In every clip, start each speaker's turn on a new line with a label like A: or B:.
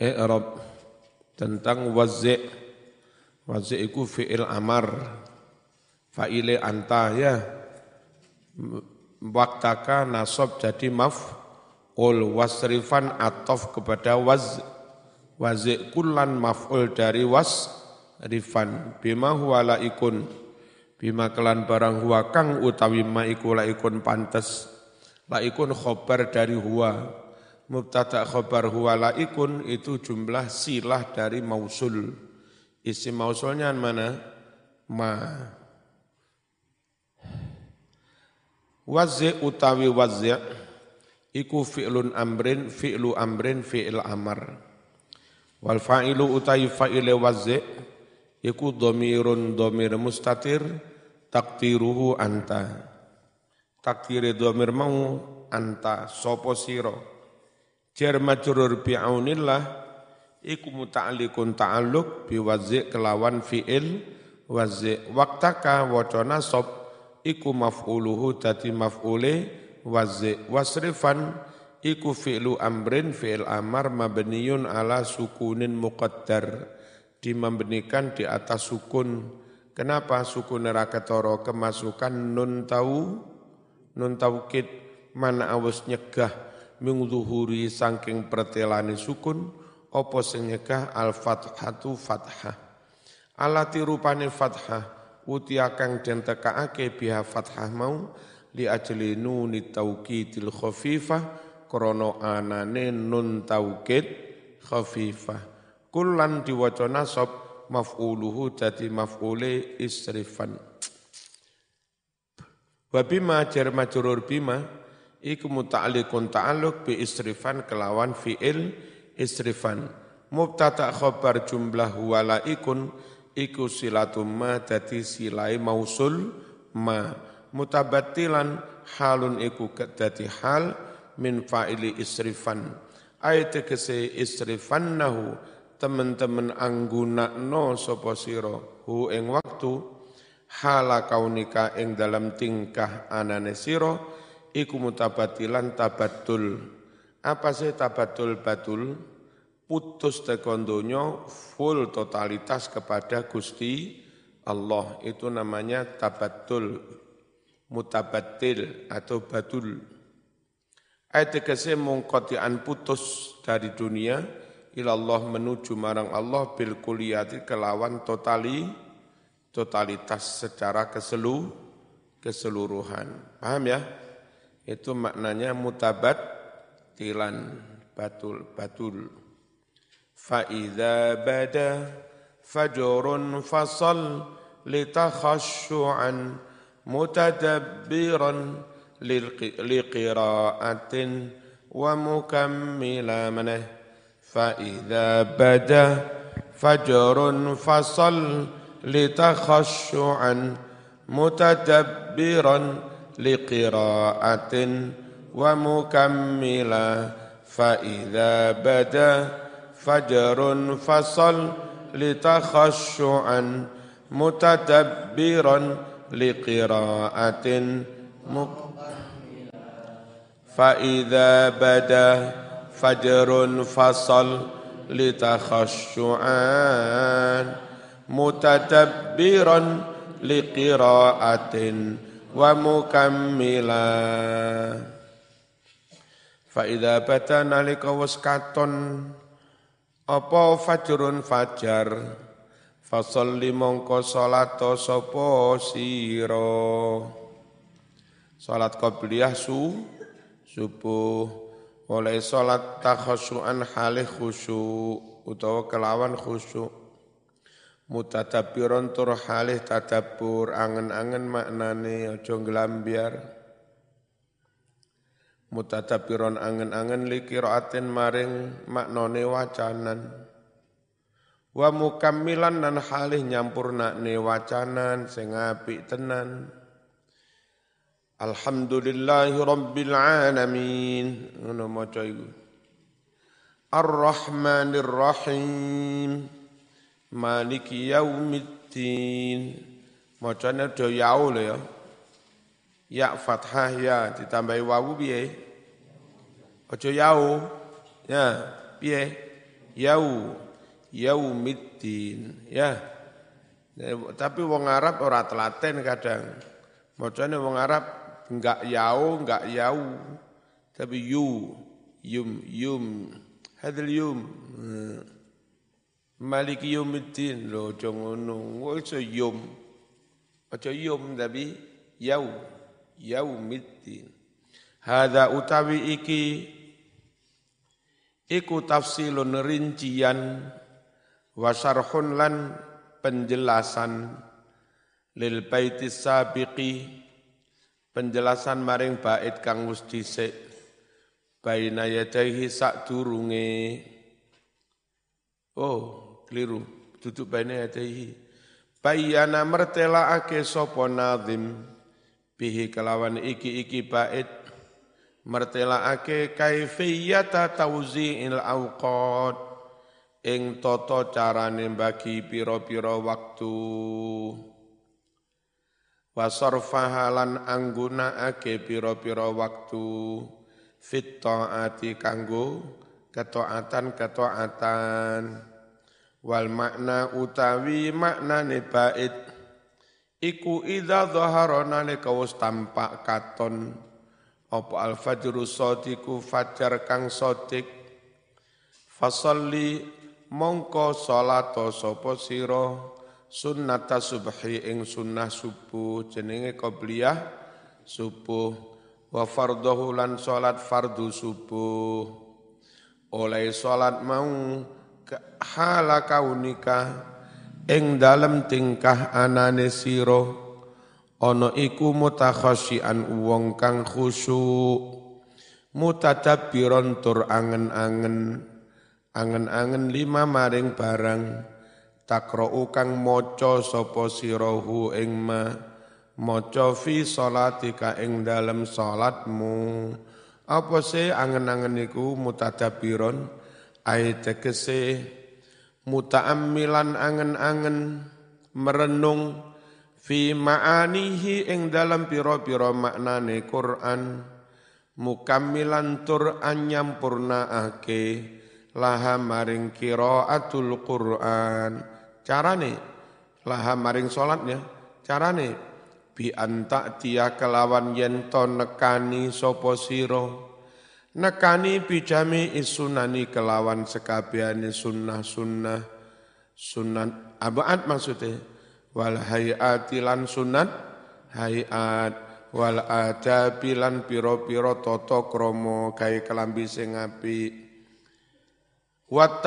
A: i'rab tentang wazi' wazi' iku fi'il amar. Fa'ile anta ya. Waktaka nasab jadi maf ul wasrifan atof kepada waz. Wazi' kullan maf'ul dari was rifan bima huwa laikun. Bima kelan barang huwa kang utawi ma iku laikun pantes. Laikun khobar dari huwa Mubtada khobar huwa laikun itu jumlah silah dari mausul. Isim mausulnya mana? Ma. Wazzi utawi wazzi iku fi'lun amrin fi'lu amrin fi'il amar. Wal fa'ilu utawi fa'ile wazzi iku domirun domir mustatir takdiruhu anta. Takdiri domir mau anta sopo siro jar majrur bi aunillah iku muta'alliqun ta'alluq bi wazi' kelawan fi'il wazi' waktaka waca nasab iku maf'uluhu dadi maf'ule wazi' wasrifan iku fi'lu amrin fi'il amar mabniyun ala sukunin muqaddar dimembenikan di atas sukun. Kenapa sukun neraka toro? Kemasukan nun tau nun taukid mana awus nyegah mingzuhuri saking pertelani sukun opo sing nyegah al fathatu fathah. Alati rupane fathah utia kang den tekaake biha fathah mau li ajli nuni taukidil khafifah krana anane nun taukid khafifah. Kullan diwaca nasab maf'uluhu dadi maf'ule isrifan. Wa bima jar bima iku muta'alliqun ta'alluq bi isrifan kelawan fi'il isrifan mubtada khabar jumlah walaikun iku silatum ma dadi silai mausul ma. Mutabattilan halun iku dadi hal min fa'ili isrifan ayat kese isrifannahu teman-teman angguna no sapa sira hu ing waktu hala kaunika ing dalam tingkah anane sira iku mutabatilan tabatul. Apa sih tabatul batul? Putus tekondonya full totalitas kepada Gusti Allah. Itu namanya tabatul, mutabatil atau batul. Ayat tegese mungkotian putus dari dunia ilallah menuju marang Allah bil kuliyati kelawan totali totalitas secara keselu keseluruhan. Paham ya? Itu maknanya mutabat tilan batul batul. Fa idza bada fajrun fasal litakhashu'an mutadabbiran liqira'atin wa mukammila manah fa idza bada fajrun fasal litakhashu'an mutadabbiran لقراءة ومكملا فإذا بدا فجر فصل لتخشعا متدبرا لقراءة فإذا بدا فجر فصل لتخشعا متدبرا لقراءة wa mukammila. Fa idza bata nalika wis katon apa fajrun fajar? Fasolli mongko salat sapa sira? Salat qabliyah su subuh. Oleh salat takhusuan halih khusyuk utawa kelawan khusyuk mutadabbiron tur halih tadabbur angen-angen maknane aja nglambiar. Mutadabbiron angen-angen li qiraatin maring maknane wacanan. Wa mukammilan nan halih nyampurnakne wacanan sing apik tenan. Alhamdulillahi rabbil alamin. Ngono maca iku. Ar-Rahmanir Rahim Maliki yaumiddin. Macane do yau lho ya. Ya fathah ya ditambahi wawu piye? Aja yau. Ya, piye? yau yaumiddin ya tapi wong Arab ora telaten kadang macane wong Arab enggak yau enggak yau tapi yu yum yum hadal yum maliki yaumiddin. Lo aja ngono. Aja yum aja yum tapi yau yaumiddin. Hadza utawi iki iku tafsilun rincian wa syarhun lan penjelasan lil baiti sabiqi penjelasan maring bait kang wis dhisik. Baina yadaihi sak durunge oh keliru. Duduk baina yadaihi bayana mertelaake sapa nazim. Bihi kelawan iki-iki bait. Mertelaake kaifiyata tauzi'il awqat. Ing tata carane bagi pira-pira waktu. Wasarfahalan anggunakake pira-pira waktu. Fit taati kanggo ketaatan-ketaatan wal makna utawi maknane bait. Iku idza dhahara nalika tampak katon. Apa al fajru sadiku fajar kang sodik fasalli mongko salato sapa sira? Sunnata subhi ing sunnah subuh. Jenenge qabliyah subuh. Wa fardhu lan salat fardu subuh. Oleh salat mau hala kaunika ing dalem tingkah anane sira. Ana iku mutakhasyian wong kang khusyuk. Mutadabbiron tur angen-angen. Angen-angen lima maring barang. Takra'u kang maca sapa sirahu ing ma. Maca fi salatika ing dalem salatmu. Apa se angen-angen iku mutadabbiron ai tegese mutaammilan angen-angen merenung fi ma'anihi ing dalam piro-piro maknane Quran. Mukammilan tur anyampurnaake laha maring qiraatul Quran. Carane? Laha maring salatnya. Carane? Bi anta tia kelawan yen to nekani sapa sira nekani bijami isunani kelawan sekabehane sunnah-sunnah sunnah abaat maksudnya. Wal hayati lan sunat hayat. Wal adabi lan pira-pira tata krama gawe kelambi sing apik. Wa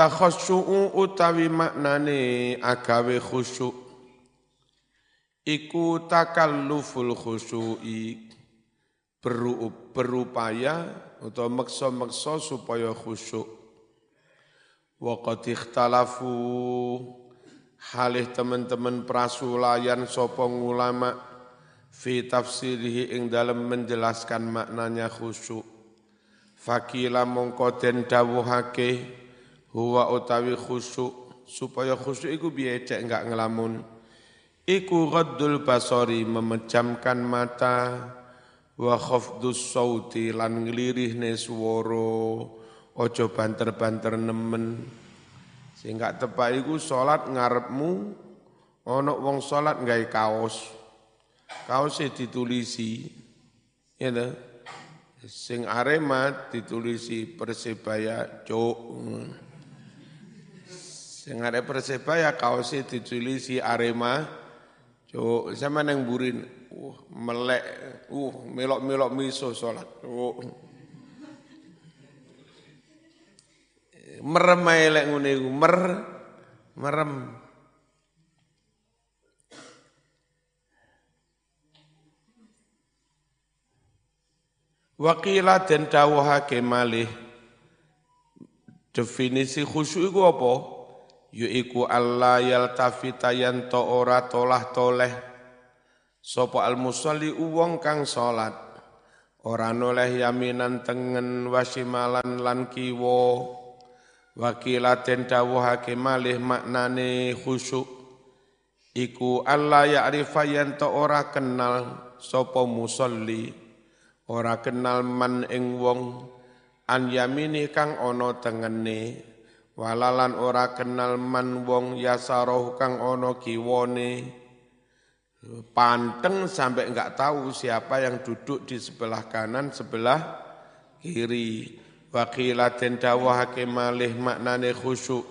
A: utawi maknane agawe khusyuk. Iku takalluful khusyu'i. Berupaya atau meksa-meksa supaya khusyuk. Wa qad ikhtalafu halih teman-teman prasulayan sopong ulama fi tafsirihi ing dalam menjelaskan maknanya khusyuk. Fakila mongko den dawuhake huwa utawi khusyuk supaya khusyuk iku biye cek enggak ngelamun. Iku ghaddul basari memejamkan mata wa khafdus sauti lan nglirihne swara ojo banter-banter nemen sehingga tepak iku salat ngarepmu ana wong salat nggawe kaos. Kaose ditulisi ya ta. Sing Arema ditulisi Persebaya cuk. Sing are Persebaya kaose ditulisi Arema cuk. Sama nang burin uh melek uh melok-melok miso salat. Uh. merem ae lek ngene mer merem Wakila dan dawuhake malih definisi khusyuk iku apa? Yaiku Allah yaltafita yanto ora tolah toleh sapa al musalli wong kang salat ora noleh yaminan tengen wasimalan lan kiwa. Wakilaten dawuhake malih maknane khusyuk. Iku Allah ya'rifa yen ora kenal sapa musolli ora kenal man ing wong. An yamini kang ana tengene. Walalan ora kenal man wong yasaroh kang ono kiwone panteng sampai enggak tahu siapa yang duduk di sebelah kanan sebelah kiri. Wakila den dawuhake malih maknane khusyuk.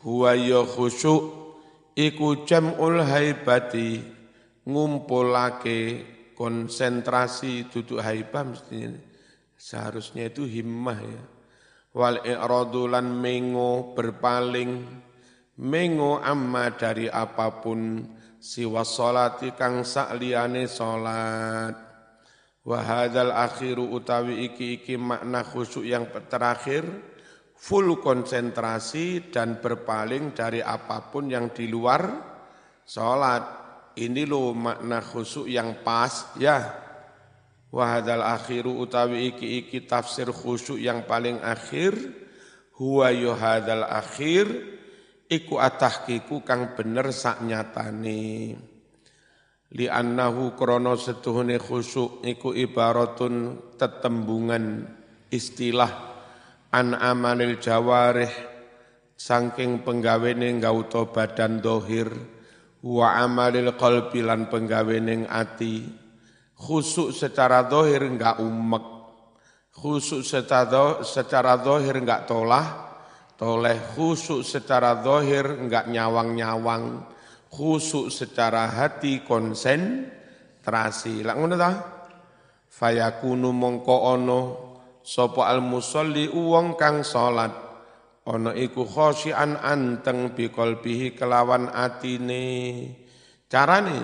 A: Huwa ya khusyuk iku jamul haibati ngumpulake konsentrasi duduk haibah mestinya seharusnya itu himmah ya. Wal i'radulan mengo berpaling mengo amma dari apa pun siwa salati kang sakliyane salat wa hadzal akhiru utawi iki iki makna khusyuk yang terakhir full konsentrasi dan berpaling dari apa pun yang di luar salat ini lo makna khusyuk yang pas ya. Wahadal akhiru utawi iki iki tafsir khusyuk yang paling akhir huwa yuhadal akhir iku atahkiku kang bener sak nyatane. Li annahu krana setuhune khusyuk iku ibaratun tetembungan istilah an amanil jawarih saking penggawene gauta badan dohir wa amalil qalbi lan penggawene ati. Khusuk secara dohir enggak umek, khusuk secara dohir enggak tolah, toleh khusuk secara dohir enggak nyawang-nyawang, khusuk secara hati konsentrasi. Lah ngono ta? Fayakunu mongko ono sapa al musolli uwong kang salat ana iku khosyian anteng bi qalbihi kelawan atine. Carane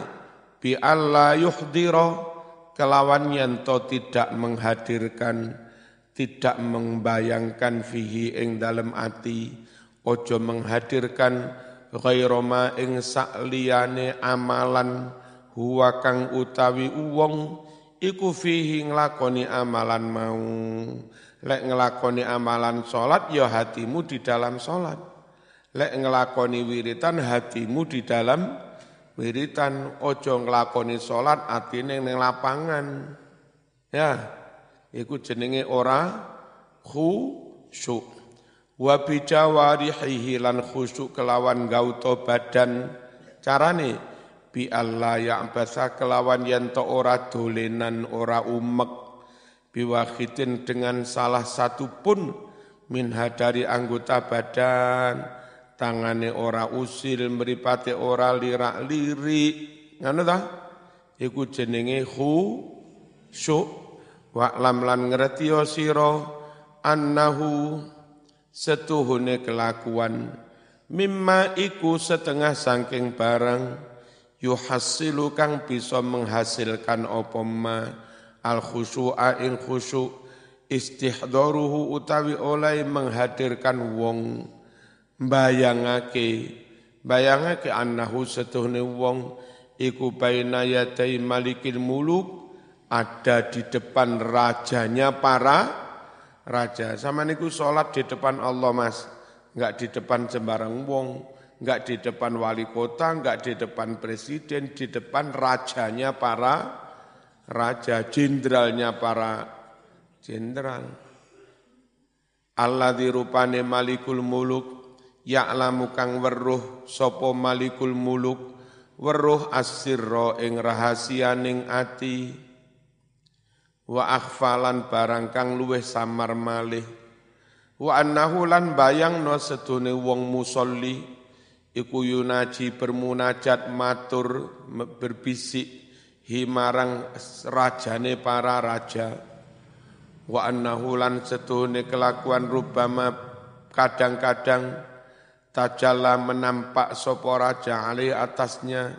A: bi alla yuhdira kelawan yanto tidak menghadirkan tidak membayangkan fihi ing dalam ati. Ojo menghadirkan ghairoma ing sakliyane amalan huwa kang utawi uwong iku fihi nglakoni amalan mau. Lek nglakoni amalan salat ya hatimu di dalam salat. Lek nglakoni wiritan hatimu di dalam wiritan. Ojo nglakoni salat atine ning lapangan. Ya, iku jenenge ora khusyuk. Wa bi jawarihi lan khusyuk kelawan gauto badan. Carane bi Allah ya basa kelawan yen ora dolenan ora umek. Biwahidin dengan salah satu pun minha dari anggota badan. Tangane ora usil mripate ora lirak-lirik. Ngono ta? Iku jenenge khu syuk wa lam lan ngerti sira annahu setuhune kelakuan. Mimma iku setengah sangking barang yuhasilu kang bisa menghasilkan apa ma al khusyu'a ing khusyuk istihdaruhu utawi oleh menghadirkan wong. Bayangake bayangake annahu setuhne wong iku baina yatai malikil muluk ada di depan rajanya para raja. Sama niku sholat di depan Allah mas, enggak di depan sembarang wong, enggak di depan wali kota, enggak di depan presiden, di depan rajanya para raja, jenderalnya para jenderal. Allah dirupane malikul muluk ya'lamu kang weruh sapa malikul muluk weruh asirra ing rahasianing ati wa akhfalan barang kang luweh samar malih. Wa annahu lan bayangno sedune wong musolli iku yunaji bermunajat matur berbisik himarang rajane para raja. Wa annahu lan sedune kelakuan rubama kadang-kadang tajalla menampak sopo raja ali atasnya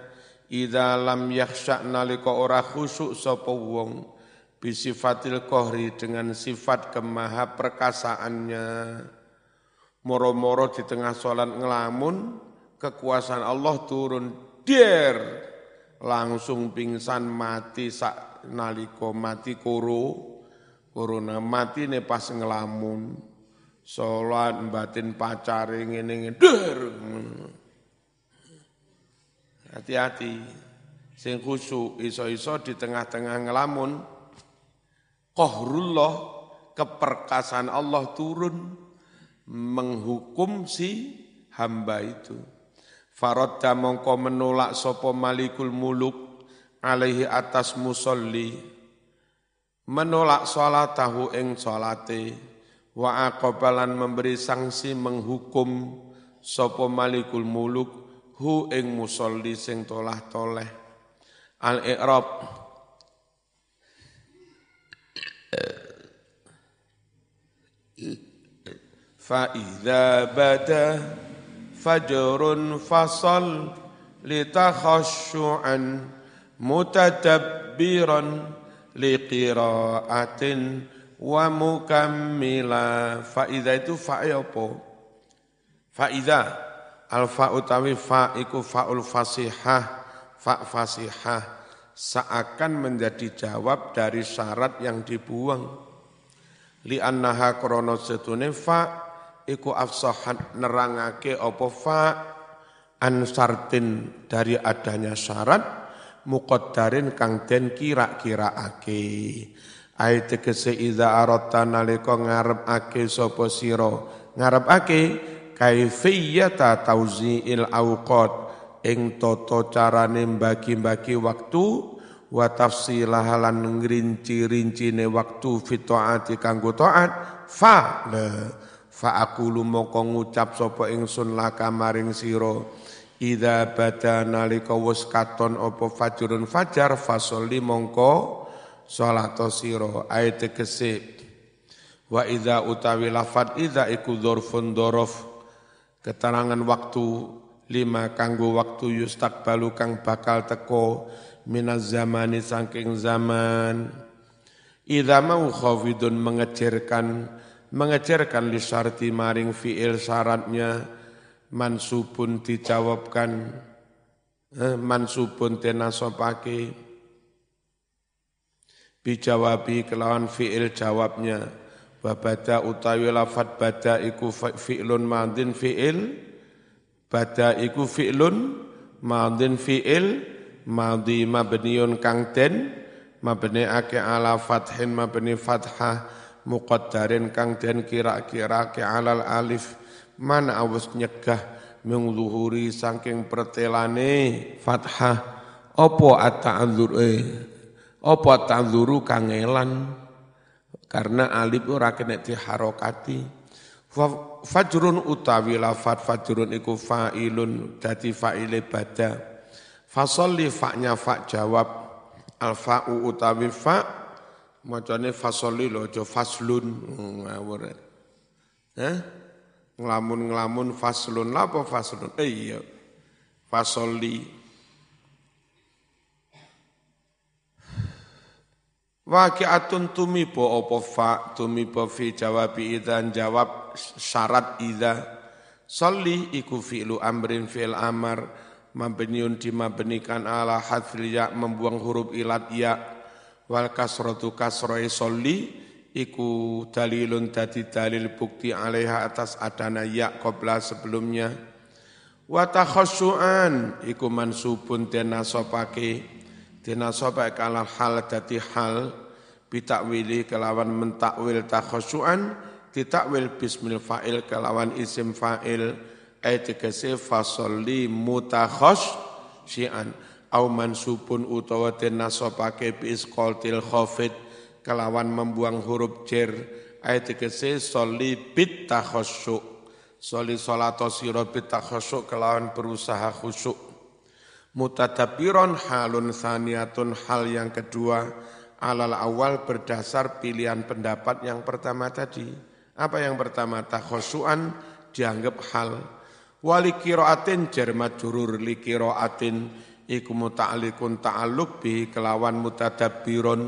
A: idza lam yakhsha nalika ora khusyuk sapa wong bisifatil kohri dengan sifat kemaha perkasaannya. Moro-moro di tengah sholat ngelamun kekuasaan Allah turun der! Langsung pingsan mati sak naliko mati kuru. Corona mati ne pas ngelamun. Sholat batin ngene der. Hati-hati. Sing khusyuk iso-iso di tengah-tengah ngelamun qahrullah keperkasaan Allah turun menghukum si hamba itu. Faradda mongko menolak sopo malikul muluk alaihi atas musolli. Menolak tahu ing salate wa aqabalan memberi sanksi menghukum sopo malikul muluk hu ing musolli sing tolah toleh. Al-i'rab فإذا بدا فجر فصل لتخشعا متدبرا لقراءة ومكملا فإذا itu fa apa فإذا alfa utawi fa iku faul fasihah fa fasihah seakan menjadi jawab dari syarat yang dibuang. Li annaha krana setune fa iku afsahan nerangake apa fa an sartin dari adanya syarat muqaddarin kang den kira-kiraake ayat tegese iza aratta nalika ngarepake sapa sira? Ngarepake kaifiyata tauziil awqat ing tata carane bagi-bagi waktu wa tafsilah lan ngrinci-rincine waktu fi taati kanggo taat fa fa aqulu moko ngucap sapa ingsun laka maring sira idza bada nalika wis katon apa fajrun fajar fasolli mongko salat sira. Ayat tegese wa idza utawi lafat idza iku dzarfun dzaraf keterangan waktu lima kanggo waktu yustakbalu kang bakal teko minaz zamani saking zaman. Idza mau mengecerkan mengejarkan li syarti maring fi'il syaratnya mansubun dijawabkan eh, mansubun tenasopake. Bijawabi kelawan fi'il jawabnya. Babada utawi lafat bada iku fi'lun madin fi'il bada iku fi'lun madin fi'il madhi mabniun kang den mabni ake ala fathin mabni fathah muqaddarin kang den kira-kira ke alal alif. Mana awes nyegah mengzuhuri saking pertelane fathah? Opo at-ta'dzur eh opo ta'dzuru kangelan? Karena alif ora kena diharokati fajrun utawi lafat fajrun iku fa'ilun dadi fa'ile bada fasolli fa'nya fa jawab al fa'u utawi fa' Macane fasoli lho faslun ngawur. Hah? Nglamun-nglamun faslun. Lha apa faslun? Eh iya. Fasoli. Waqi'atun tumibo apa fa tumibo fi jawabi idzan jawab syarat idza. Salli iku fi'lu amrin fi'il amar mabniun dimabnikan ala hadfil ya membuang huruf ilat ya. Wal kasratu kasroe soli iku dalilun dadi dalil bukti alaiha atas adana ya qabla sebelumnya. Wa takhassuan iku mansubun dinasabake dinasabake alal hal dadi hal bitakwili kelawan mentakwil takhassuan ditakwil bismil fa'il kelawan isim fa'il. Ayat tegese fasolli mutakhass syi'an au mansubun utawa den nasabake bi isqaltil khafid kelawan membuang huruf jer ayat tegese soli bit takhasyu soli salato sira bit takhasyu kelawan berusaha khusyuk. Mutadabiron halun saniyatun hal yang kedua alal awal berdasar pilihan pendapat yang pertama tadi. Apa yang pertama? Takhosuan dianggap hal. Wali kiroatin jar majrur li kiroatin. Iku muta'alliqun ta'alluq bi kelawan mutadabbirun.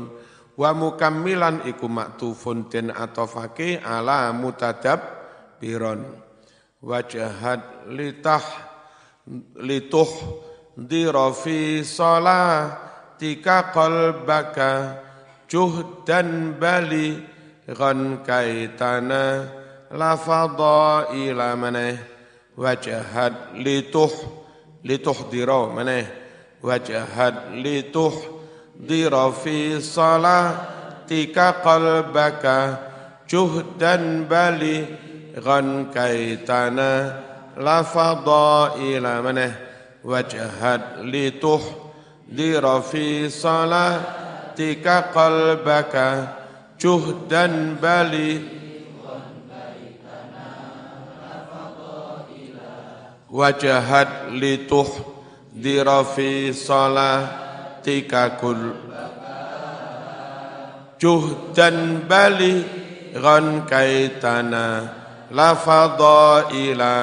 A: Wa mukammilan iku maktufun den atofake ala mutadabbiron wajahat litah lituh dira fi salatika qalbaka juhdan bali ghan kaitana lafadha ila maneh wajahat lituh lituh dira maneh wajahad lituhdira fi salatika qalbaka juhdan bali ghan kaitana la fadaila mana wajhad salatika qalbaka juhdan bali wajahat lituh dirafi salatika kul. Juhdan bali ghan kaitana la ila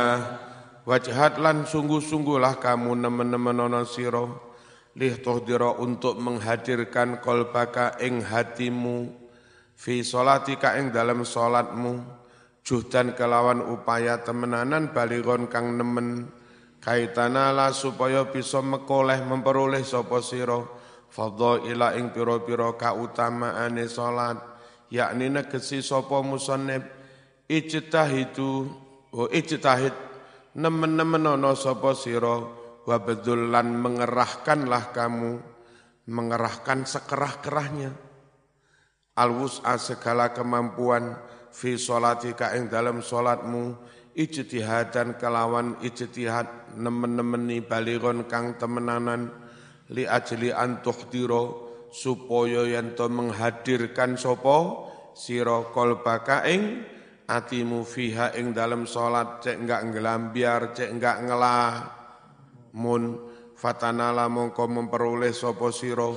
A: wajhat lan sungguh-sungguhlah kamu nemen-nemen ana sira lih tuhdira untuk menghadirkan kolbaka ing hatimu fi salatika ing dalam salatmu juhdan kelawan upaya temenanan baligon kang nemen. Kaitanala supaya bisa mekoleh memperoleh sapa sira ila ing pira-pira kautamaane salat yakni negesi sapa musannif ijtahidu wa ijtahid nemen-nemen ana sapa sira wa lan mengerahkanlah kamu mengerahkan sekerah-kerahnya. Alwus'a segala kemampuan fi sholatika ing dalam sholatmu ijtihadan kelawan ijtihad nemen-nemeni baliron kang temenanan li ajli antuh diro supaya yen to menghadirkan sapa? Sira kolbaka ing atimu fiha ing dalam salat cek enggak ngelambiar cek enggak ngelah mun fatanala mongko memperoleh sapa sira.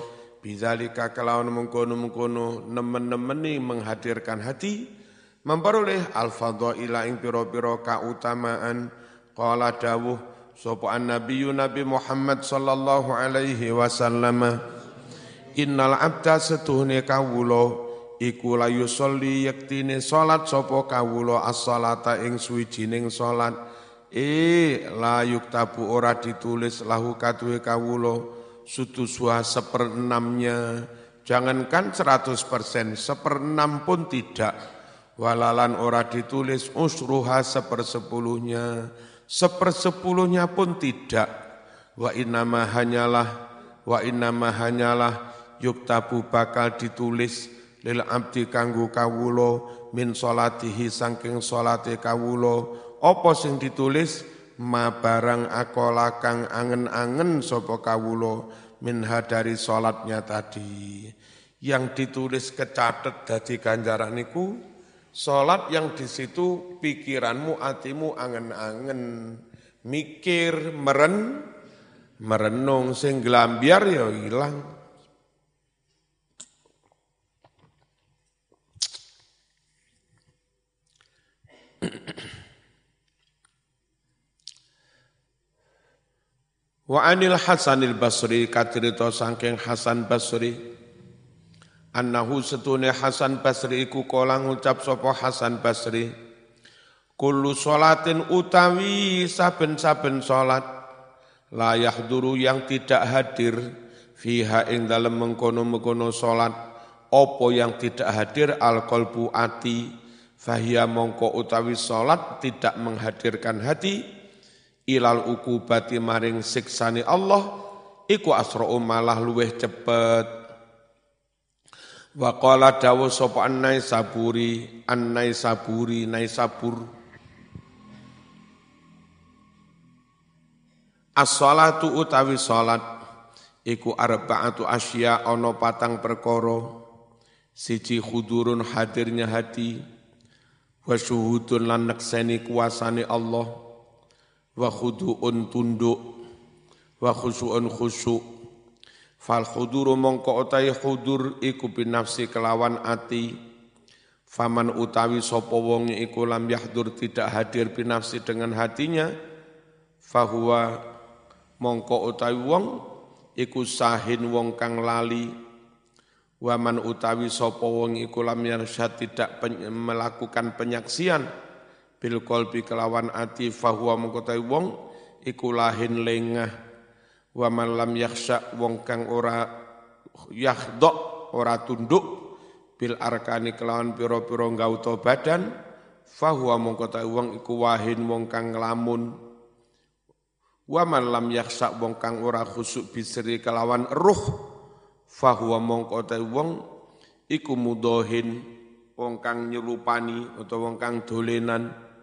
A: Bizalika kelawan mengkono-mengkono nemen-nemeni menghadirkan hati memperoleh al-fadhaila ing pira-pira kautamaan. Qala dawuh sapa annabiyyu nabi Muhammad sallallahu alaihi wasallam innal abda setuhne kawula iku la yusolli yaktine salat sapa kawula as-salata ing suwijining salat e la yuktabu ora ditulis lahu kaduwe kawula sutuswa seperenamnya. Jangankan 100% seperenam pun tidak. Walalan ora ditulis usruha sepersepuluhnya, sepersepuluhnya pun tidak. Wa innama hanyalah, wa innama hanyalah yuktabu bakal ditulis lil abdi kanggo kawulo min solatihi sangking solate kawulo apa sing ditulis? Ma barang akola kang angen-angen sapa kawulo minha dari salatnya tadi. Yang ditulis kecatet dadi ganjaran niku Sholat yang di situ pikiranmu, hatimu angen-angen, mikir, meren, merenung, sing gelambiar ya hilang. Wa anil Hasanil Basri kadirito sangking Hasan Basri. Annahu setune Hasan Basri iku kala ngucap sapa Hasan Basri kullu salatin utawi saben-saben salat la yahduru yang tidak hadir fiha ing dalem mengkono-mengkono salat apa yang tidak hadir al qalbu ati fahia mongko utawi salat tidak menghadirkan hati ilal ukubati maring siksani Allah iku asra'u malah luweh cepet. Wa qala dawu sapa annai saburi annai saburi nai sabur. As-salatu utawi salat iku arba'atu asya ana patang perkara. Siji khudurun hadirnya hati wa syuhudun lan nekseni kuasane Allah wa khudu'un tunduk wa khusu'un khusu' Fal khuduru mongko utai khudur iku binafsi kelawan ati. Faman utawi sopo wong iku lam yahdur tidak hadir binafsi dengan hatinya. Fahuwa mongko utawi wong iku sahin wong kang lali. Waman utawi sopo wong iku lam yarsyad tidak melakukan penyaksian. Bil kolbi kelawan ati fahuwa mongko utawi wong iku lahin lengah. Wa man lam yakhsha wong kang ora yakhdok ora tunduk bil arkani kelawan pira-pira gauta badan fahuwa mongko ta wong iku wahin wong kang nglamun. Wa man lam yakhsha wong kang ora khusuk bisri kelawan ruh fahuwa mongko ta wong iku mudohin wong kang nyelupani utawa wong kang dolenan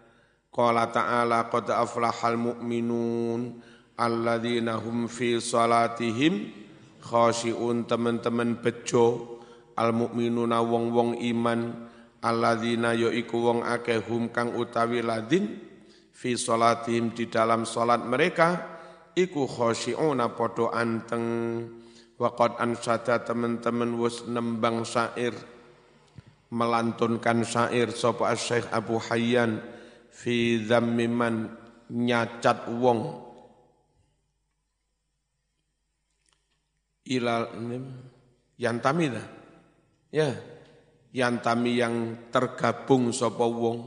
A: Qala ta'ala qad aflahal mu'minun alladzina hum fi salatihim khashi'un. Teman-teman bejo al mu'minuna wong-wong iman alladzina yaiku wong akeh hum kang utawi ladin fi salatihim di dalam salat mereka iku khashi'una padha anteng. Waqad ansada teman-teman wis nembang syair melantunkan syair sapa Syekh Abu Hayyan fi dzammiman nyacat wong. Ilal yantami dah ya yantami yang tergabung sapa wong.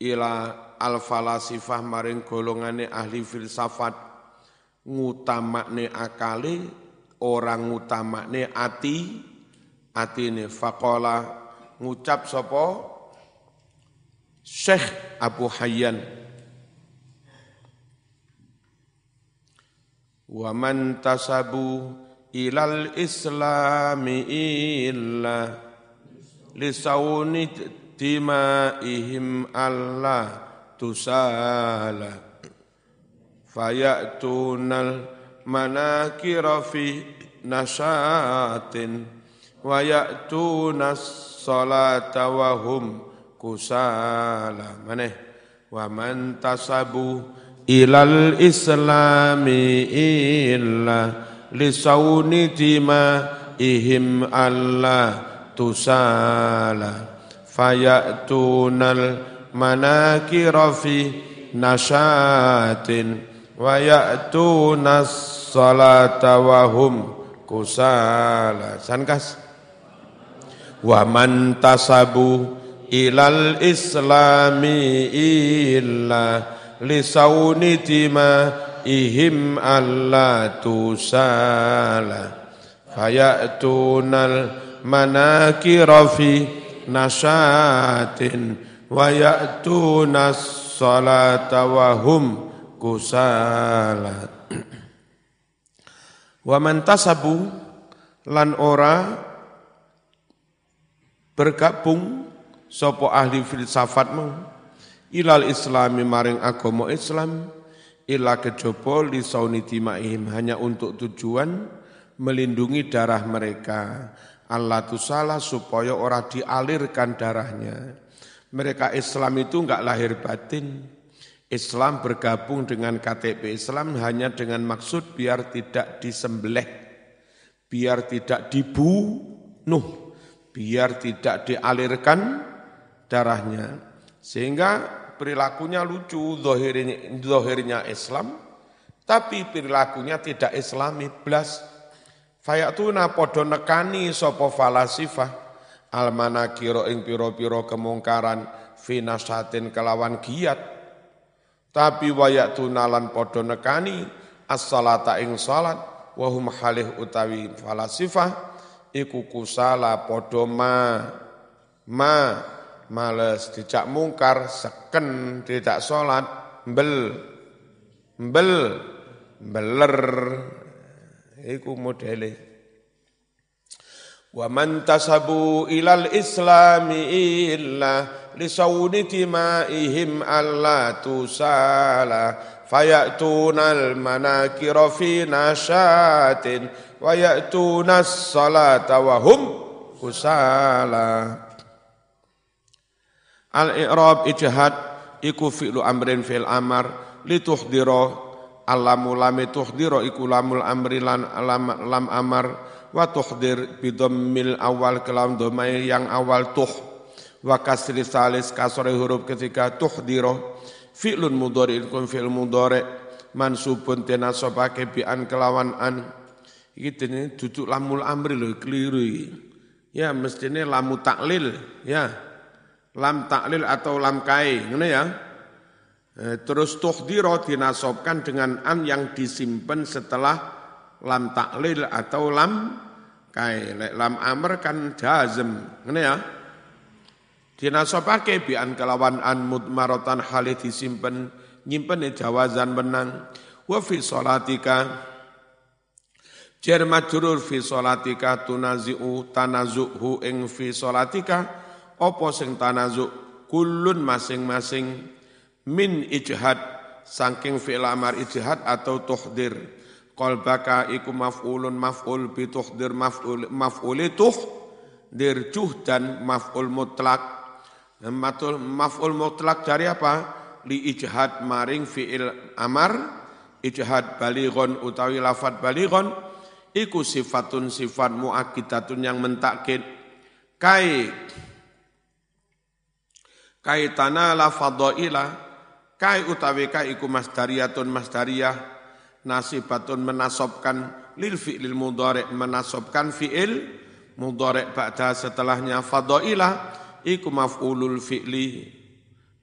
A: Ila al falasifah maring golongane ahli filsafat. Ngutamakne akali orang ngutamakne ati. Atine faqala ngucap sapa Syekh Abu Hayyan. Wa man tasabu ilal islami illa lisawni timaihim Allah tusala. Fayatunal manakira fi nashatin wa ya'tuna salata wa hum kusala maneh. Wa man tasabu ilal islami illa lisauni tima ihim Allah tusala. Fayatunal manakira fi nashatin wa ya'tuna salata wa hum kusala. Sankas wa man tasabu ilal islami illa lisauni ihim alla tusala. Fayatunal manakira fi nashatin wa ya'tuna salata wa hum kusala. Wa man tasabu lan ora bergabung Sopo ahli filsafat mau ilal islami maring agama Islam ila kejaba li sauniti ma'ihim hanya untuk tujuan melindungi darah mereka. Allah tu salah supaya orang dialirkan darahnya. Mereka Islam itu enggak lahir batin. Islam bergabung dengan KTP Islam hanya dengan maksud biar tidak disembelih biar tidak dibunuh biar tidak dialirkan darahnya. Sehingga perilakunya lucu, zohirnya, zohirnya Islam, tapi perilakunya tidak islami, belas. Fayatuna podo nekani sopo falasifah, almana kiro ing piro-piro kemungkaran, finasatin kelawan giat. Tapi wayatuna lan podo nekani, as-salata ing salat, wahum halih utawi falasifah, iku kusala podo ma, ma, males dijak mungkar seken tidak sholat bel bel beler iku modele. Wa man tasabu ilal islami illa lisawni timaihim alla tusala fayatunal manakira fi nashatin wa ya'tuna salata wa hum kusala Al-i'rab ijhad iku fi'lu amrin fil amar lituhdira alamu lami tuhdira iku lamul amri lan lam, lam amar wa tuhdir bidammil awal kelam domai yang awal tuh wa kasri salis kasri huruf ketika tuhdira fi'lun mudhari kun fi'l mudhari mansubun tenasabake bi an kelawan an. Iki dene duduk lamul amri lho keliru ya mestine lamu taklil ya lam taklil atau lam kai, ngono ya. Eh, terus tuhdiro dinasobkan dengan an yang disimpan setelah lam taklil atau lam kai. Lam amr kan jazm, ngono ya. Dinasobake bi an kelawan an mudmarotan halih disimpan nyimpen jawazan benang wa fi salatika majrur fi salatika tunazi'u tanazuhu ing fi salatika apa sing tanazuk? Kulun masing-masing min ijhad saking fi'il amar ijhad atau tuhdir. Qalbaka iku maf'ulun maf'ul bi tuhdir maf'ul maf'ul tuhdir dan maf'ul mutlak. Maf'ul mutlak dari apa? Li ijhad maring fi'il amar ijhad balighon utawi lafat balighon iku sifatun sifat muakidatun yang mentakkid kai kai tanala fadaila kai utawi kai iku masdariyatun masdariyah. Nasibatun menasobkan lil fi'lil mudhari menasobkan fi'il mudhari ba'da setelahnya. Fadaila iku maf'ulul fi'li.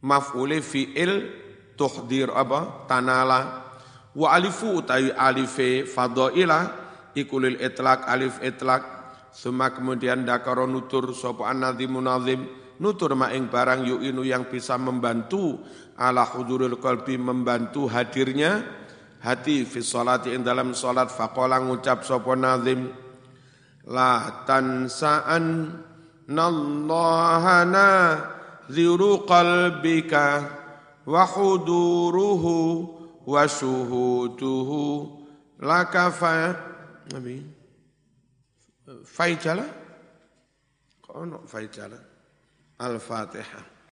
A: Maf'uli fi'il tuhdir apa? Tanala. Wa alifu utawi alife fadaila iku lil alif itlaq. Suma kemudian dakaro nutur sapa an-nadzimun nazim nutur maing barang yu'inu yang bisa membantu ala hudurul qalbi membantu hadirnya hati fi sholati ing dalam salat faqala ngucap sapa nazim la tansaan nallahana ziru qalbika wa huduruhu wa syuhuduhu laka fa nabi. Faijala? Kono faijala Al-Fatihah.